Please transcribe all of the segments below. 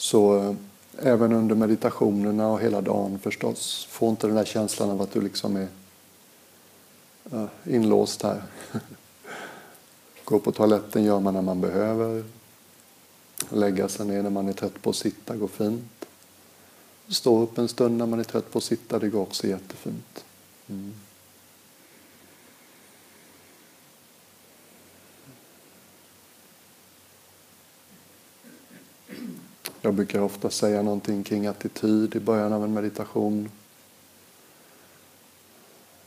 Så eh, även under meditationerna och hela dagen förstås, få inte den där känslan av att du liksom är eh, inlåst här. Gå på toaletten gör man när man behöver. Lägga sig ner när man är trött på att sitta går fint. Stå upp en stund när man är trött på att sitta, det går också jättefint. Mm. Jag brukar ofta säga någonting kring attityd i början av en meditation.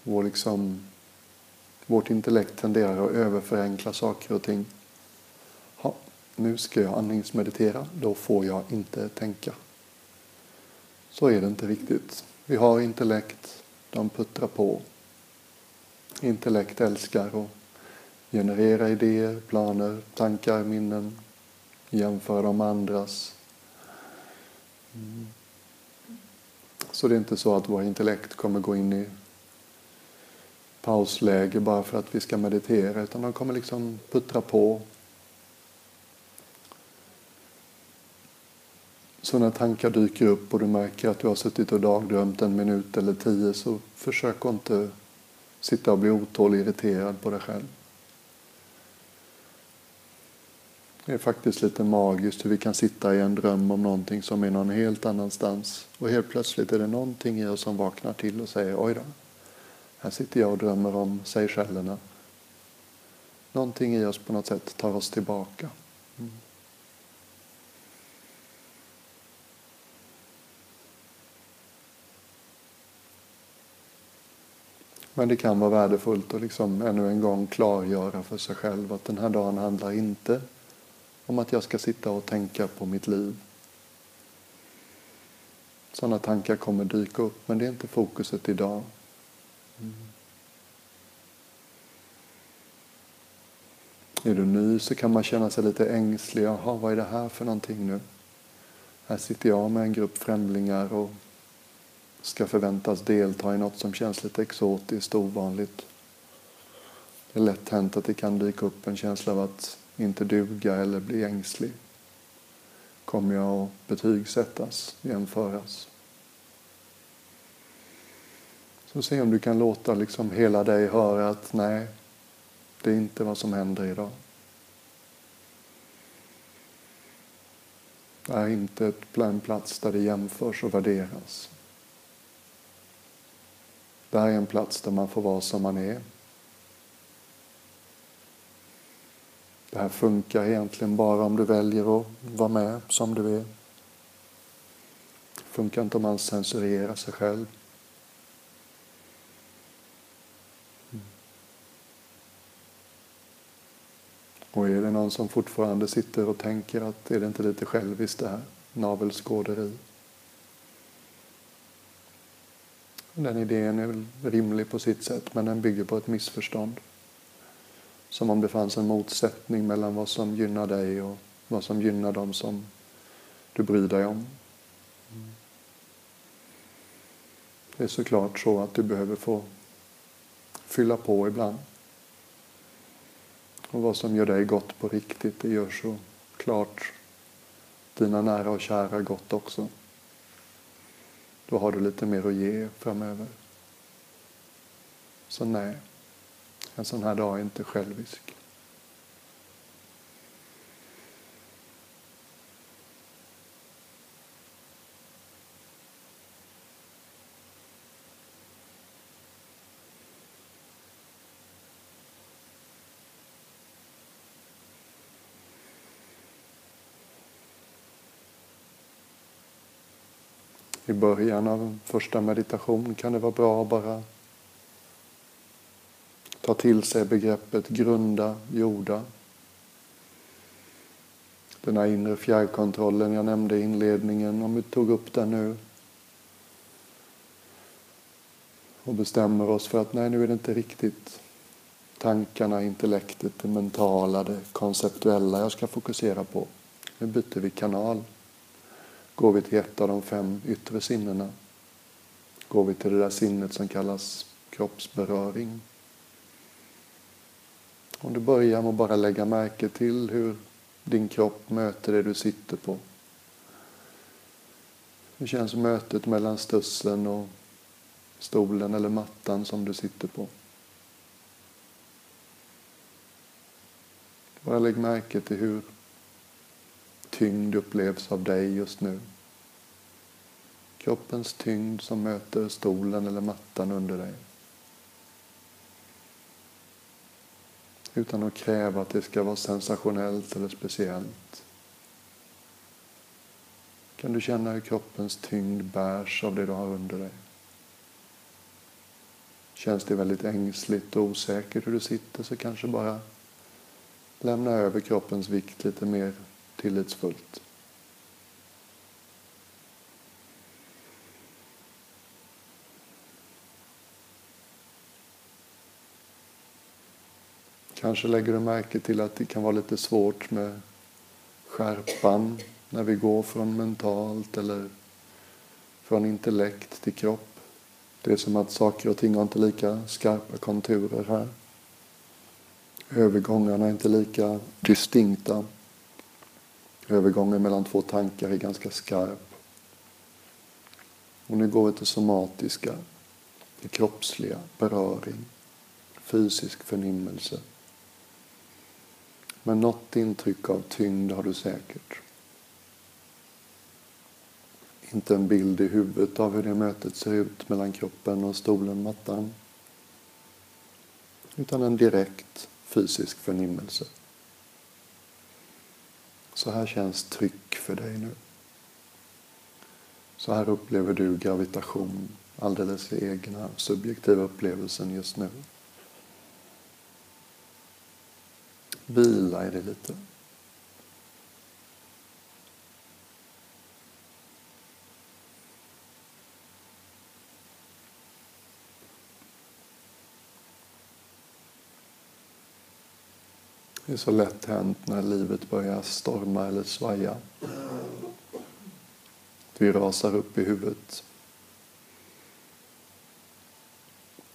Vår liksom, vårt intellekt tenderar att överförenkla saker och ting. Ha, nu ska jag andningsmeditera, då får jag inte tänka. Så är det inte riktigt. Vi har intellekt, de puttrar på. Intellekt älskar att generera idéer, planer, tankar, minnen, jämföra dem med andras, Mm. Så det är inte så att vår intellekt kommer gå in i pausläge bara för att vi ska meditera utan de kommer liksom puttra på. Så när tankar dyker upp och du märker att du har suttit och dagdrömt en minut eller tio så försök att inte sitta och bli otålig och irriterad på dig själv. Det är faktiskt lite magiskt hur vi kan sitta i en dröm om någonting som är någon helt annanstans. Och helt plötsligt är det någonting i oss som vaknar till och säger oj då, här sitter jag och drömmer om Seychellerna. Någonting i oss på något sätt tar oss tillbaka. Mm. Men det kan vara värdefullt att liksom ännu en gång klargöra för sig själv att den här dagen handlar inte om att jag ska sitta och tänka på mitt liv. Sådana tankar kommer dyka upp, men det är inte fokuset idag. Mm. Är du ny så kan man känna sig lite ängslig. Jaha, vad är det här för någonting nu? Här sitter jag med en grupp främlingar och ska förväntas delta i något som känns lite exotiskt och ovanligt. Det är lätt hänt att det kan dyka upp en känsla av att inte duga eller bli ängslig? Kommer jag att betygsättas, jämföras? Så se om du kan låta liksom hela dig höra att nej, det är inte vad som händer idag. Det är inte en plats där det jämförs och värderas. Det här är en plats där man får vara som man är Det här funkar egentligen bara om du väljer att vara med som du är. Det funkar inte om man censurerar sig själv. Mm. Och är det någon som fortfarande sitter och tänker att är det inte lite själviskt det här? Navelskåderi. Den idén är väl rimlig på sitt sätt men den bygger på ett missförstånd. Som om det fanns en motsättning mellan vad som gynnar dig och vad som gynnar dem som du bryr dig om. Det är såklart så att du behöver få fylla på ibland. Och vad som gör dig gott på riktigt, det gör så klart dina nära och kära gott också. Då har du lite mer att ge framöver. Så nej. En sån här dag är inte självisk. I början av första meditation kan det vara bra att bara ta till sig begreppet grunda, jorda. Den här inre fjärrkontrollen jag nämnde i inledningen, om vi tog upp den nu och bestämmer oss för att nej, nu är det inte riktigt tankarna, intellektet, det mentala, det konceptuella jag ska fokusera på. Nu byter vi kanal. Går vi till ett av de fem yttre sinnena. Går vi till det där sinnet som kallas kroppsberöring. Om du börjar med att bara lägga märke till hur din kropp möter det du sitter på. Hur känns mötet mellan stussen och stolen eller mattan som du sitter på? Bara lägg märke till hur tyngd upplevs av dig just nu. Kroppens tyngd som möter stolen eller mattan under dig. Utan att kräva att det ska vara sensationellt eller speciellt. Kan du känna hur kroppens tyngd bärs av det du har under dig? Känns det väldigt ängsligt och osäkert hur du sitter så kanske bara lämna över kroppens vikt lite mer tillitsfullt. Kanske lägger du märke till att det kan vara lite svårt med skärpan när vi går från mentalt eller från intellekt till kropp. Det är som att saker och ting har inte lika skarpa konturer här. Övergångarna är inte lika distinkta. Övergången mellan två tankar är ganska skarp. Och nu går vi till somatiska, det kroppsliga, beröring, fysisk förnimmelse. Men något intryck av tyngd har du säkert. Inte en bild i huvudet av hur det mötet ser ut mellan kroppen och stolen, mattan. Utan en direkt fysisk förnimmelse. Så här känns tryck för dig nu. Så här upplever du gravitation, alldeles egna subjektiva upplevelsen just nu. Vila i det lite. Det är så lätt hänt när livet börjar storma eller svaja. Vi rasar upp i huvudet.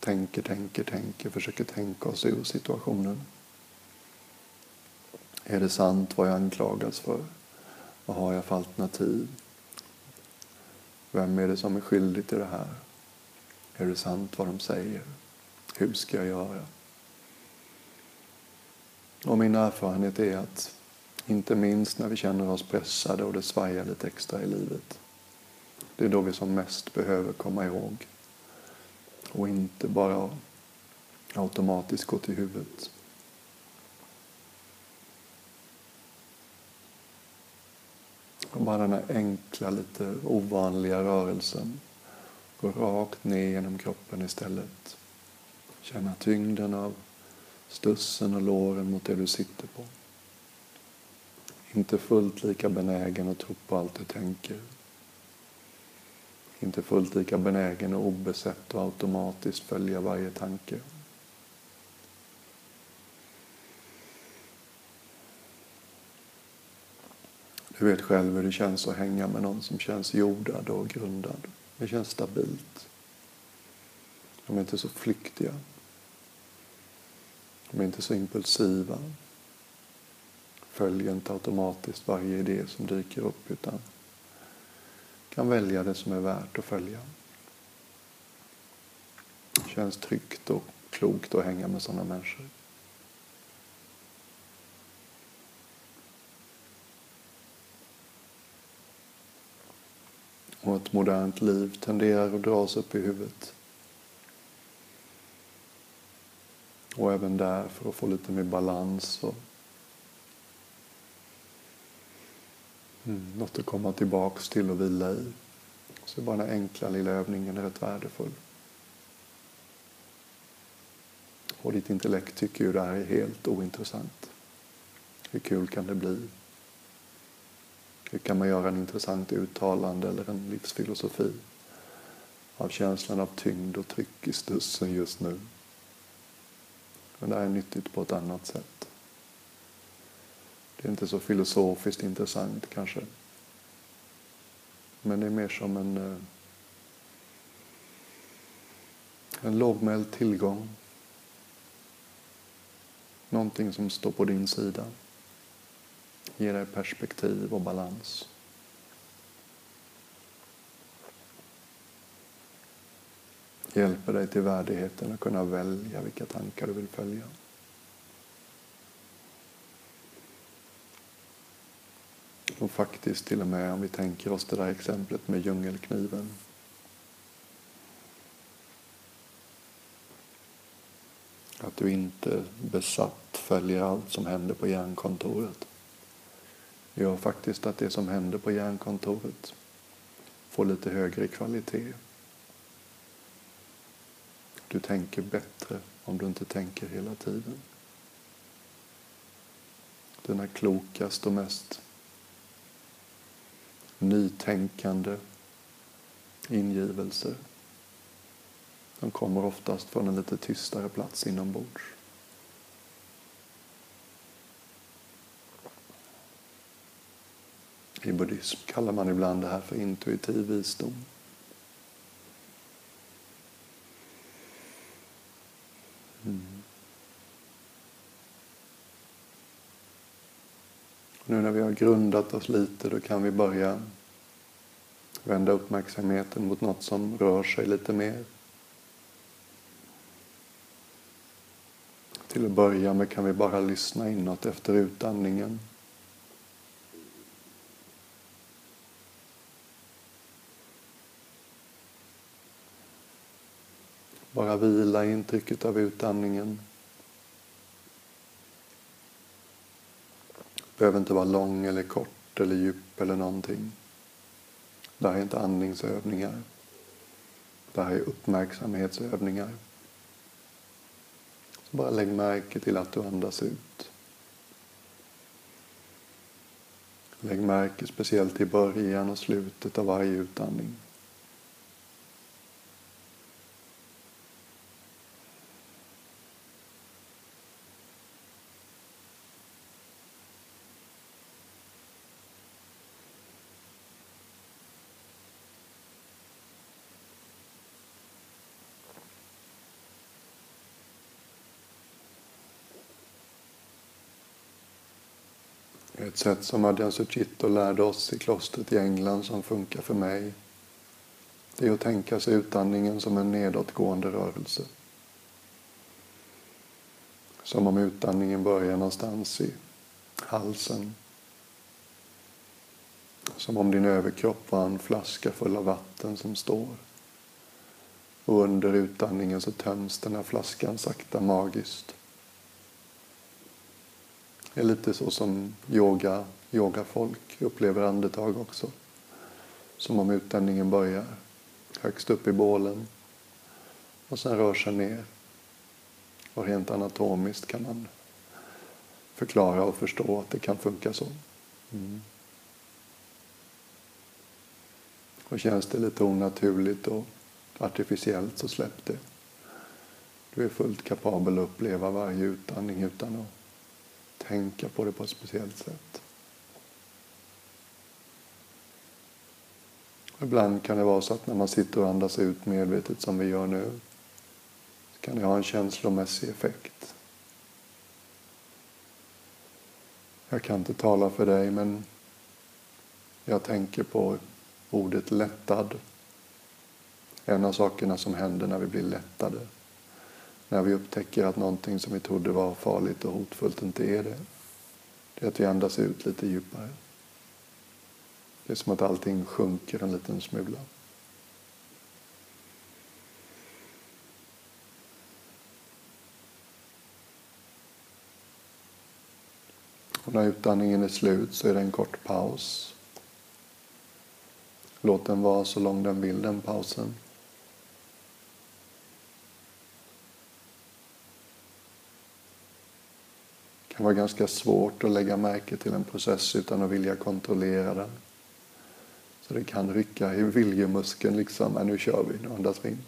Tänker, tänker, tänker, försöker tänka oss ur situationen. Är det sant vad jag anklagas för? Vad har jag för alternativ? Vem är det som är skyldig till det här? Är det sant vad de säger? Hur ska jag göra? Och min erfarenhet är att inte minst när vi känner oss pressade och det svajar lite extra i livet. Det är då vi som mest behöver komma ihåg. Och inte bara automatiskt gå till huvudet. Och bara den här enkla, lite ovanliga rörelsen. Gå rakt ner genom kroppen istället. Känna tyngden av stussen och låren mot det du sitter på. Inte fullt lika benägen att tro på allt du tänker. Inte fullt lika benägen och obesett och automatiskt följa varje tanke. Du vet själv hur det känns att hänga med någon som känns jordad och grundad. Det känns stabilt. De är inte så flyktiga. De är inte så impulsiva. Följer inte automatiskt varje idé som dyker upp utan kan välja det som är värt att följa. Det känns tryggt och klokt att hänga med sådana människor. Och ett modernt liv tenderar att dras upp i huvudet. Och även där för att få lite mer balans och mm, något att komma tillbaks till och vila i. Så bara den enkla lilla övningen är rätt värdefull. Och ditt intellekt tycker ju det här är helt ointressant. Hur kul kan det bli? Hur kan man göra en intressant uttalande eller en livsfilosofi av känslan av tyngd och tryck i stussen just nu? Men det här är nyttigt på ett annat sätt. Det är inte så filosofiskt intressant kanske. Men det är mer som en, eh, en lågmäld tillgång. Någonting som står på din sida. Ger dig perspektiv och balans. hjälper dig till värdigheten att kunna välja vilka tankar du vill följa. Och faktiskt till och med om vi tänker oss det där exemplet med djungelkniven. Att du inte besatt följer allt som händer på järnkontoret. Gör faktiskt att det som händer på järnkontoret får lite högre kvalitet. Du tänker bättre om du inte tänker hela tiden. Dina klokaste och mest nytänkande ingivelser. De kommer oftast från en lite tystare plats inombords. I buddhism kallar man ibland det här för intuitiv visdom. Mm. Nu när vi har grundat oss lite då kan vi börja vända uppmärksamheten mot något som rör sig lite mer. Till att börja med kan vi bara lyssna inåt efter utandningen. Bara vila i intrycket av utandningen. behöver inte vara lång eller kort eller djup eller någonting. Det här är inte andningsövningar. Det här är uppmärksamhetsövningar. Så bara lägg märke till att du andas ut. Lägg märke speciellt i början och slutet av varje utandning. Sätt som Adjan Suchito lärde oss i klostret i England som funkar för mig. Det är att tänka sig utandningen som en nedåtgående rörelse. Som om utandningen börjar någonstans i halsen. Som om din överkropp var en flaska full av vatten som står. Och under utandningen så töms den här flaskan sakta magiskt. Det är lite så som yoga, yogafolk upplever andetag också. Som om utandningen börjar högst upp i bålen och sen rör sig ner. Och rent anatomiskt kan man förklara och förstå att det kan funka så. Mm. Och känns det lite onaturligt och artificiellt så släpp det. Du är fullt kapabel att uppleva varje utandning utan att tänka på det på ett speciellt sätt. Ibland kan det vara så att när man sitter och andas ut medvetet som vi gör nu så kan det ha en känslomässig effekt. Jag kan inte tala för dig men jag tänker på ordet lättad. En av sakerna som händer när vi blir lättade när vi upptäcker att någonting som vi trodde var farligt och hotfullt inte är det. Det är att vi andas ut lite djupare. Det är som att allting sjunker en liten smula. Och när utandningen är slut så är det en kort paus. Låt den vara så lång den vill, den pausen. Kan vara ganska svårt att lägga märke till en process utan att vilja kontrollera den. Så det kan rycka i viljemuskeln liksom, men nu kör vi, nu andas vi in.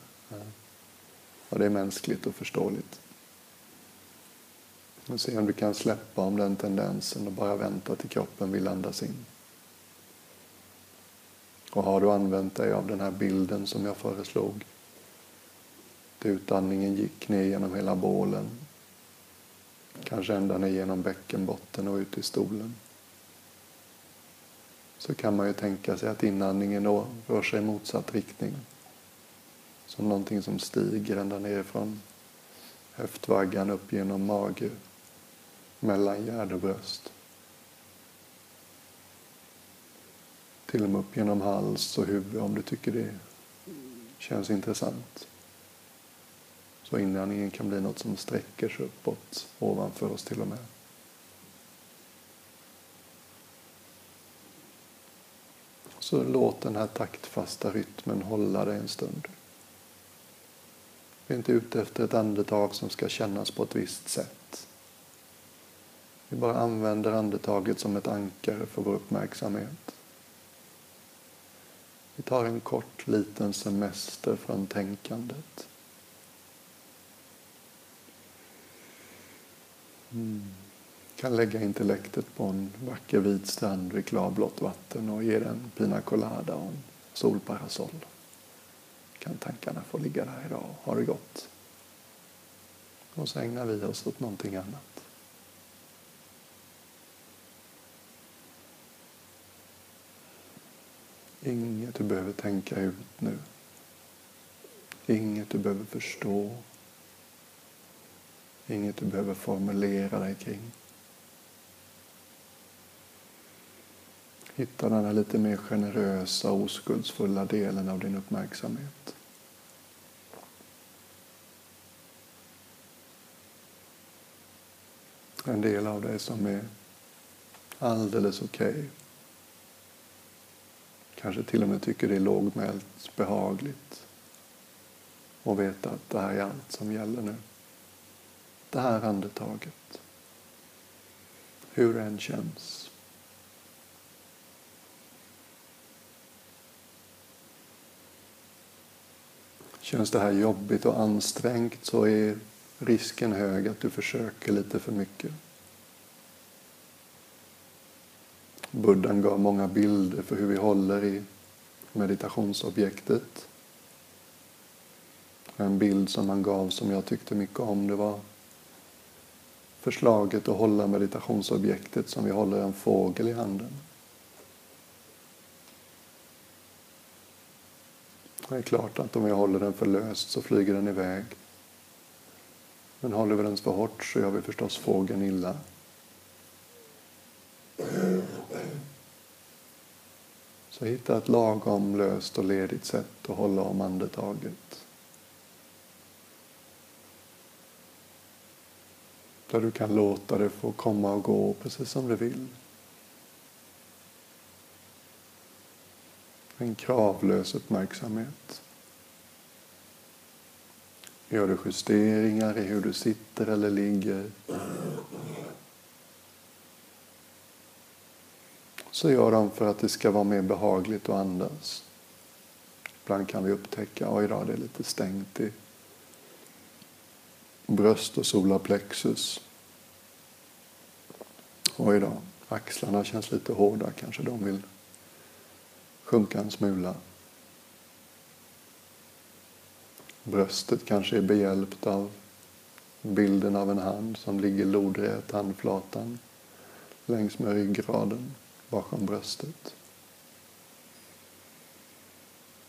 Och det är mänskligt och förståeligt. Och se om du kan släppa om den tendensen och bara vänta till kroppen vill andas in. Och har du använt dig av den här bilden som jag föreslog, där utandningen gick ner genom hela bålen kanske ända ner genom bäckenbotten och ut i stolen. Så kan man ju tänka sig att inandningen då rör sig i motsatt riktning. Som någonting som stiger ända nerifrån höftvaggan upp genom mage, mellan gärd och bröst. Till och med upp genom hals och huvud om du tycker det känns intressant. Så inandningen kan bli något som sträcker sig uppåt, ovanför oss till och med. Så låt den här taktfasta rytmen hålla dig en stund. Vi är inte ute efter ett andetag som ska kännas på ett visst sätt. Vi bara använder andetaget som ett ankare för vår uppmärksamhet. Vi tar en kort liten semester från tänkandet. Mm. Kan lägga intellektet på en vacker vit strand vid klarblått vatten och ge den pina colada och en solparasoll. Kan tankarna få ligga där idag och ha det gott. Och så ägnar vi oss åt någonting annat. Inget du behöver tänka ut nu. Inget du behöver förstå. Inget du behöver formulera dig kring. Hitta den här lite mer generösa, oskuldsfulla delen av din uppmärksamhet. En del av dig som är alldeles okej. Okay. Kanske till och med tycker det är lågmält behagligt och veta att det här är allt som gäller nu. Det här andetaget. Hur det än känns. Känns det här jobbigt och ansträngt så är risken hög att du försöker lite för mycket. Buddhan gav många bilder för hur vi håller i meditationsobjektet. En bild som han gav som jag tyckte mycket om det var förslaget att hålla meditationsobjektet som vi håller en fågel i handen. Det är klart att om vi håller den för löst så flyger den iväg. Men håller vi den för hårt så gör vi förstås fågeln illa. Så hitta ett lagom löst och ledigt sätt att hålla om andetaget. Där du kan låta det få komma och gå precis som du vill. En kravlös uppmärksamhet. Gör du justeringar i hur du sitter eller ligger så gör dem för att det ska vara mer behagligt att andas. Ibland kan vi upptäcka oj då, det är lite stängt i bröst och solarplexus. Oj då, axlarna känns lite hårda, kanske de vill sjunka en smula. Bröstet kanske är behjälpt av bilden av en hand som ligger lodrät, handflatan längs med ryggraden bakom bröstet.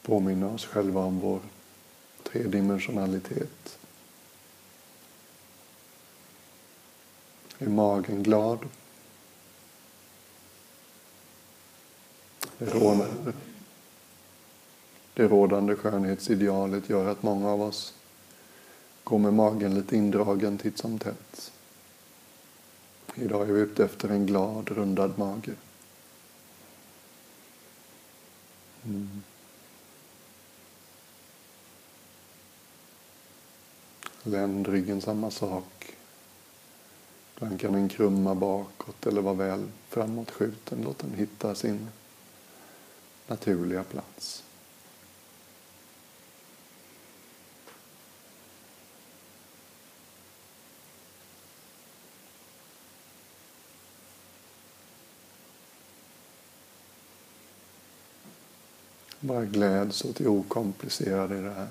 Påminna oss själva om vår tredimensionalitet. Är magen glad? Det rådande, det rådande skönhetsidealet gör att många av oss går med magen lite indragen titt som tätt. Idag är vi ute efter en glad, rundad mage. Mm. Ländryggen samma sak. Ibland kan den krumma bakåt eller vara väl framåtskjuten. Låt den hitta sin naturliga plats. Bara gläds åt det okomplicerade i det här.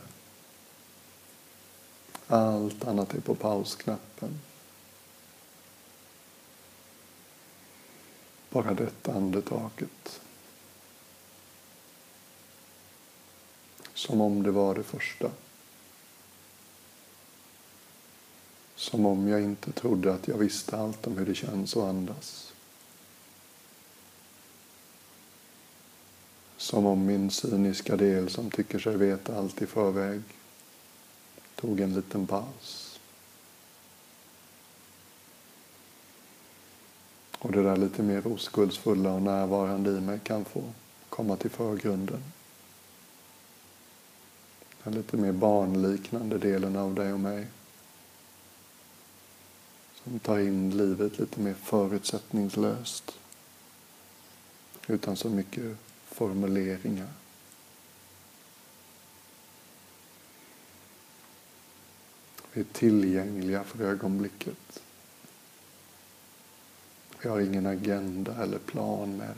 Allt annat är på pausknappen. Bara detta andetaget. Som om det var det första. Som om jag inte trodde att jag visste allt om hur det känns att andas. Som om min cyniska del som tycker sig veta allt i förväg tog en liten paus. Och det där lite mer oskuldsfulla och närvarande i mig kan få komma till förgrunden. Den lite mer barnliknande delen av dig och mig. Som tar in livet lite mer förutsättningslöst. Utan så mycket formuleringar. Vi är tillgängliga för ögonblicket. Vi har ingen agenda eller plan med det.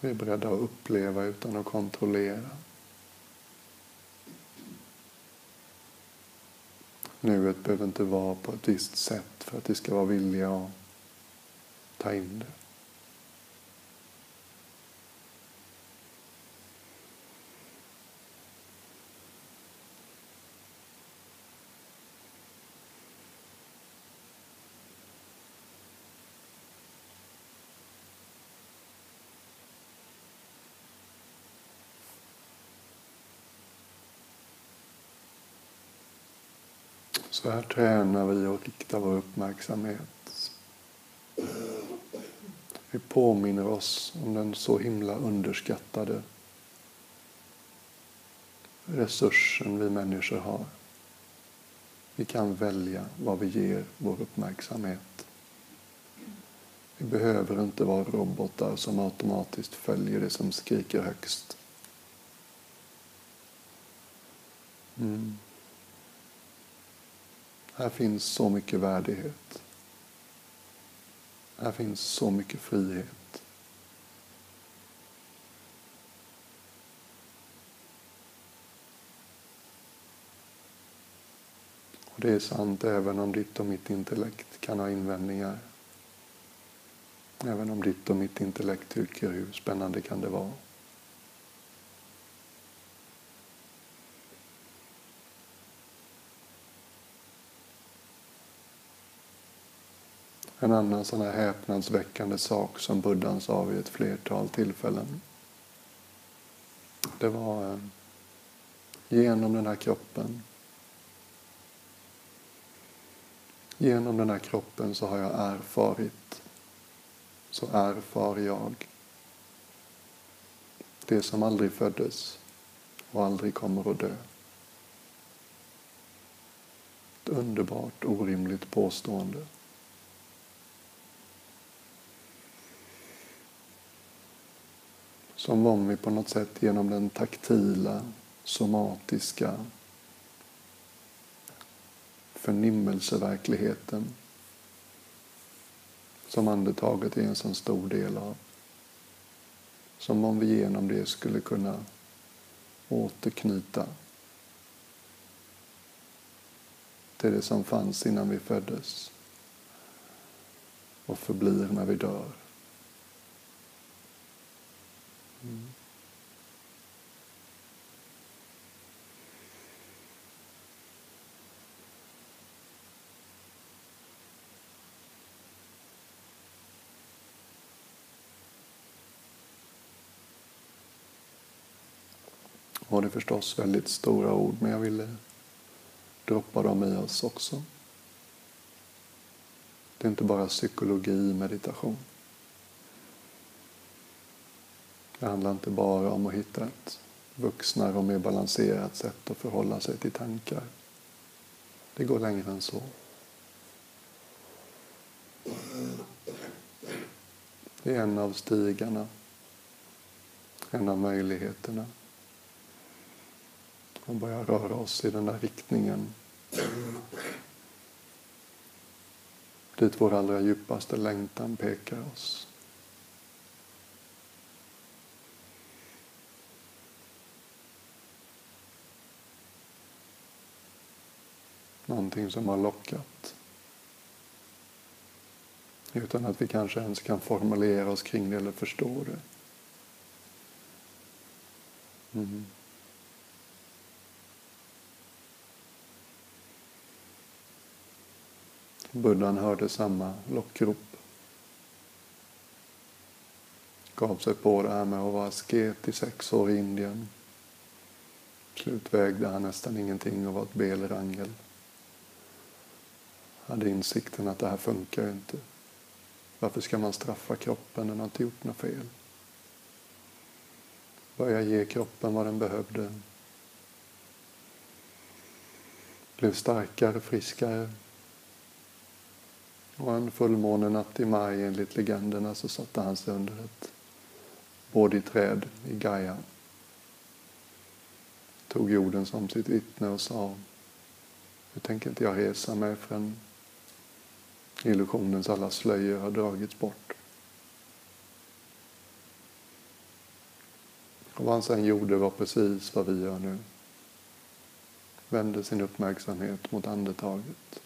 Vi är beredda att uppleva utan att kontrollera. Nuet behöver inte vara på ett visst sätt för att vi ska vara villiga att ta in det. Så här tränar vi och riktar vår uppmärksamhet. Vi påminner oss om den så himla underskattade resursen vi människor har. Vi kan välja vad vi ger vår uppmärksamhet. Vi behöver inte vara robotar som automatiskt följer det som skriker högst. Mm. Här finns så mycket värdighet. Här finns så mycket frihet. Och det är sant även om ditt och mitt intellekt kan ha invändningar. Även om ditt och mitt intellekt tycker hur spännande kan det vara. En annan sån här häpnadsväckande sak som Buddhan sa vid ett flertal tillfällen. Det var eh, genom den här kroppen. Genom den här kroppen så har jag erfarit. Så erfar jag. Det som aldrig föddes och aldrig kommer att dö. Ett underbart orimligt påstående. Som om vi på något sätt genom den taktila, somatiska förnimmelseverkligheten som andetaget är en så stor del av. Som om vi genom det skulle kunna återknyta till det som fanns innan vi föddes och förblir när vi dör. Mm. Och det är förstås väldigt stora ord, men jag ville droppa dem i oss också. Det är inte bara psykologi, meditation. Det handlar inte bara om att hitta ett vuxnare och mer balanserat sätt att förhålla sig till tankar. Det går längre än så. Det är en av stigarna, en av möjligheterna att börja röra oss i den där riktningen dit vår allra djupaste längtan pekar oss. Någonting som har lockat. Utan att vi kanske ens kan formulera oss kring det eller förstå det. Mm. Buddhan hörde samma lockrop. Gav sig på det här med att vara asket i sex år i Indien. Slut vägde han nästan ingenting och var ett belrangel. Hade insikten att det här funkar inte. Varför ska man straffa kroppen? Den har inte gjort något fel. Börja ge kroppen vad den behövde. Blev starkare, friskare. Och en fullmånenatt i maj enligt legenderna så satte han sig under ett bodhiträd i Gaia. Tog jorden som sitt vittne och sa Nu tänker inte jag resa mig förrän illusionens alla slöjor har dragits bort. Och vad han sen gjorde var precis vad vi gör nu. Vände sin uppmärksamhet mot andetaget.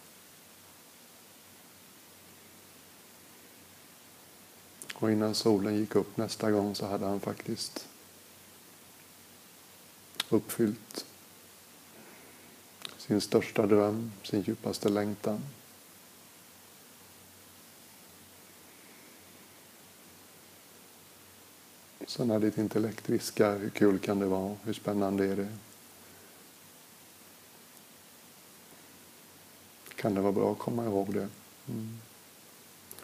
Och innan solen gick upp nästa gång så hade han faktiskt uppfyllt sin största dröm, sin djupaste längtan. Så när ditt intellekt viskar hur kul kan det vara, hur spännande är det? Kan det vara bra att komma ihåg det? Mm.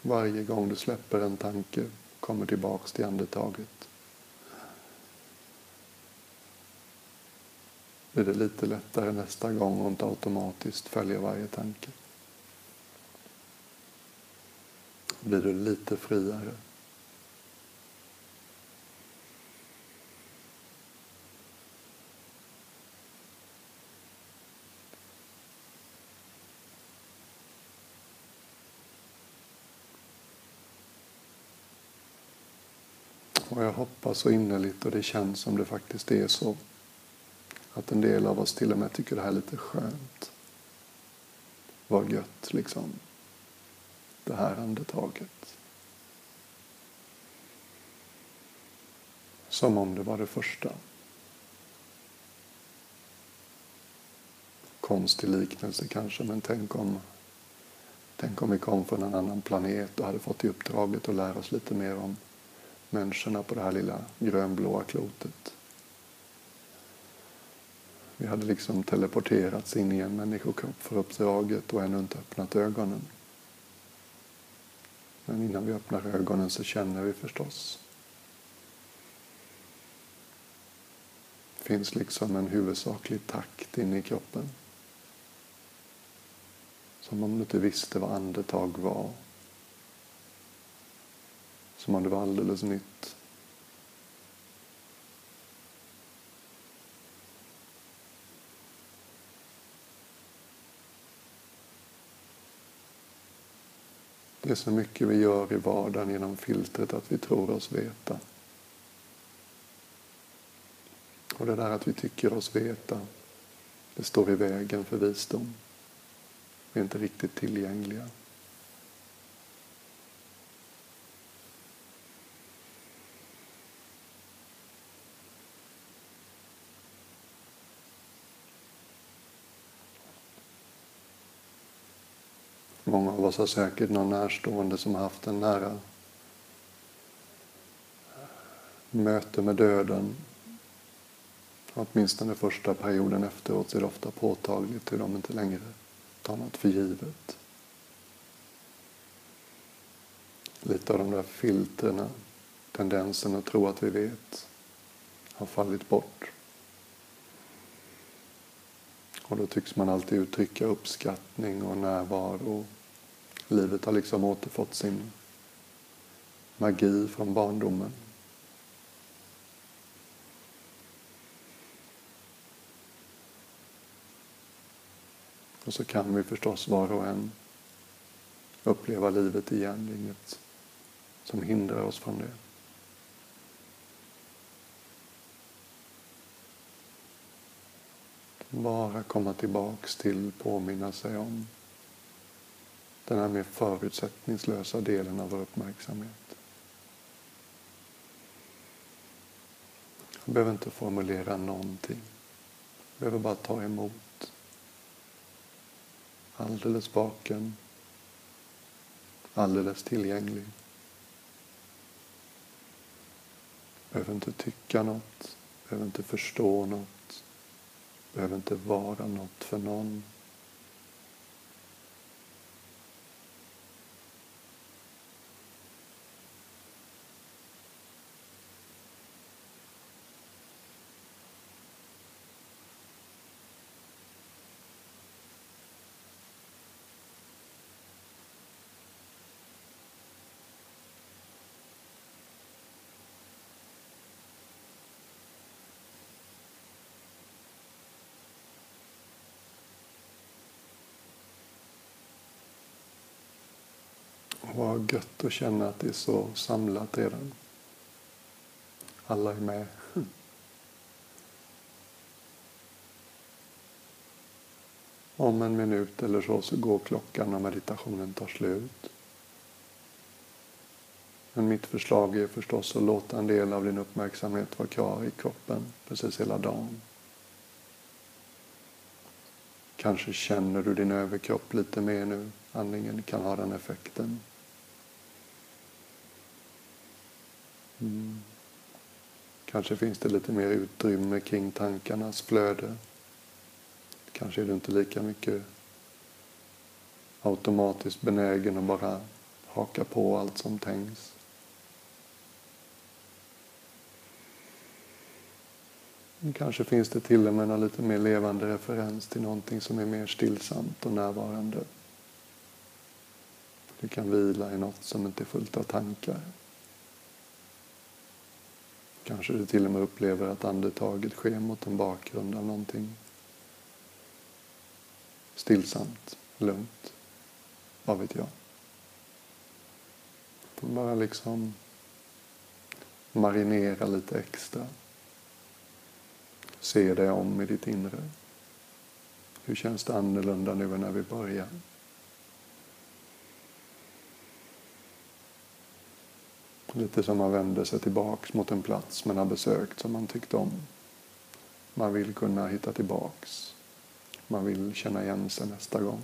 Varje gång du släpper en tanke, kommer tillbaks till andetaget. Blir det lite lättare nästa gång och inte automatiskt följa varje tanke. Blir du lite friare. Så innerligt och det känns som det faktiskt är så att en del av oss till och med tycker det här är lite skönt. Vad gött liksom. Det här andetaget. Som om det var det första. Konstig liknelse kanske, men tänk om, tänk om vi kom från en annan planet och hade fått i uppdraget att lära oss lite mer om människorna på det här lilla grönblåa klotet. Vi hade liksom teleporterats in i en människokropp för uppdraget och ännu inte öppnat ögonen. Men innan vi öppnar ögonen så känner vi förstås. Det finns liksom en huvudsaklig takt inne i kroppen. Som om du inte visste vad andetag var som om det var alldeles nytt. Det är så mycket vi gör i vardagen genom filtret att vi tror oss veta. Och det där att vi tycker oss veta, det står i vägen för visdom. Vi är inte riktigt tillgängliga. Oss har säkert någon närstående som har haft en nära eh, möte med döden. Åtminstone första perioden efteråt är det ofta påtagligt hur de inte längre tar något för givet. Lite av de där filtrerna, tendensen att tro att vi vet, har fallit bort. Och då tycks man alltid uttrycka uppskattning och närvaro Livet har liksom återfått sin magi från barndomen. Och så kan vi förstås var och en uppleva livet igen. Det är inget som hindrar oss från det. Bara komma tillbaks till, påminna sig om den här mer förutsättningslösa delen av vår uppmärksamhet. Jag behöver inte formulera någonting. Jag behöver bara ta emot. Alldeles vaken. Alldeles tillgänglig. Behöver inte tycka något. Behöver inte förstå något. Behöver inte vara något för någon. Vad gött att känna att det är så samlat redan. Alla är med. Om en minut eller så så går klockan och meditationen tar slut. Men mitt förslag är förstås att låta en del av din uppmärksamhet vara kvar i kroppen precis hela dagen. Kanske känner du din överkropp lite mer nu. Andningen kan ha den effekten. Mm. Kanske finns det lite mer utrymme kring tankarnas flöde. Kanske är du inte lika mycket automatiskt benägen att bara haka på allt som tänks. Kanske finns det till och med en lite mer levande referens till någonting som är mer stillsamt och närvarande. Du kan vila i något som inte är fullt av tankar. Kanske du till och med upplever att andetaget sker mot en bakgrund av någonting stillsamt, lugnt. Vad vet jag? Bara liksom marinera lite extra. Se dig om i ditt inre. Hur känns det annorlunda nu än när vi började? Lite som man vände sig tillbaks mot en plats man har besökt som man tyckte om. Man vill kunna hitta tillbaks. Man vill känna igen sig nästa gång.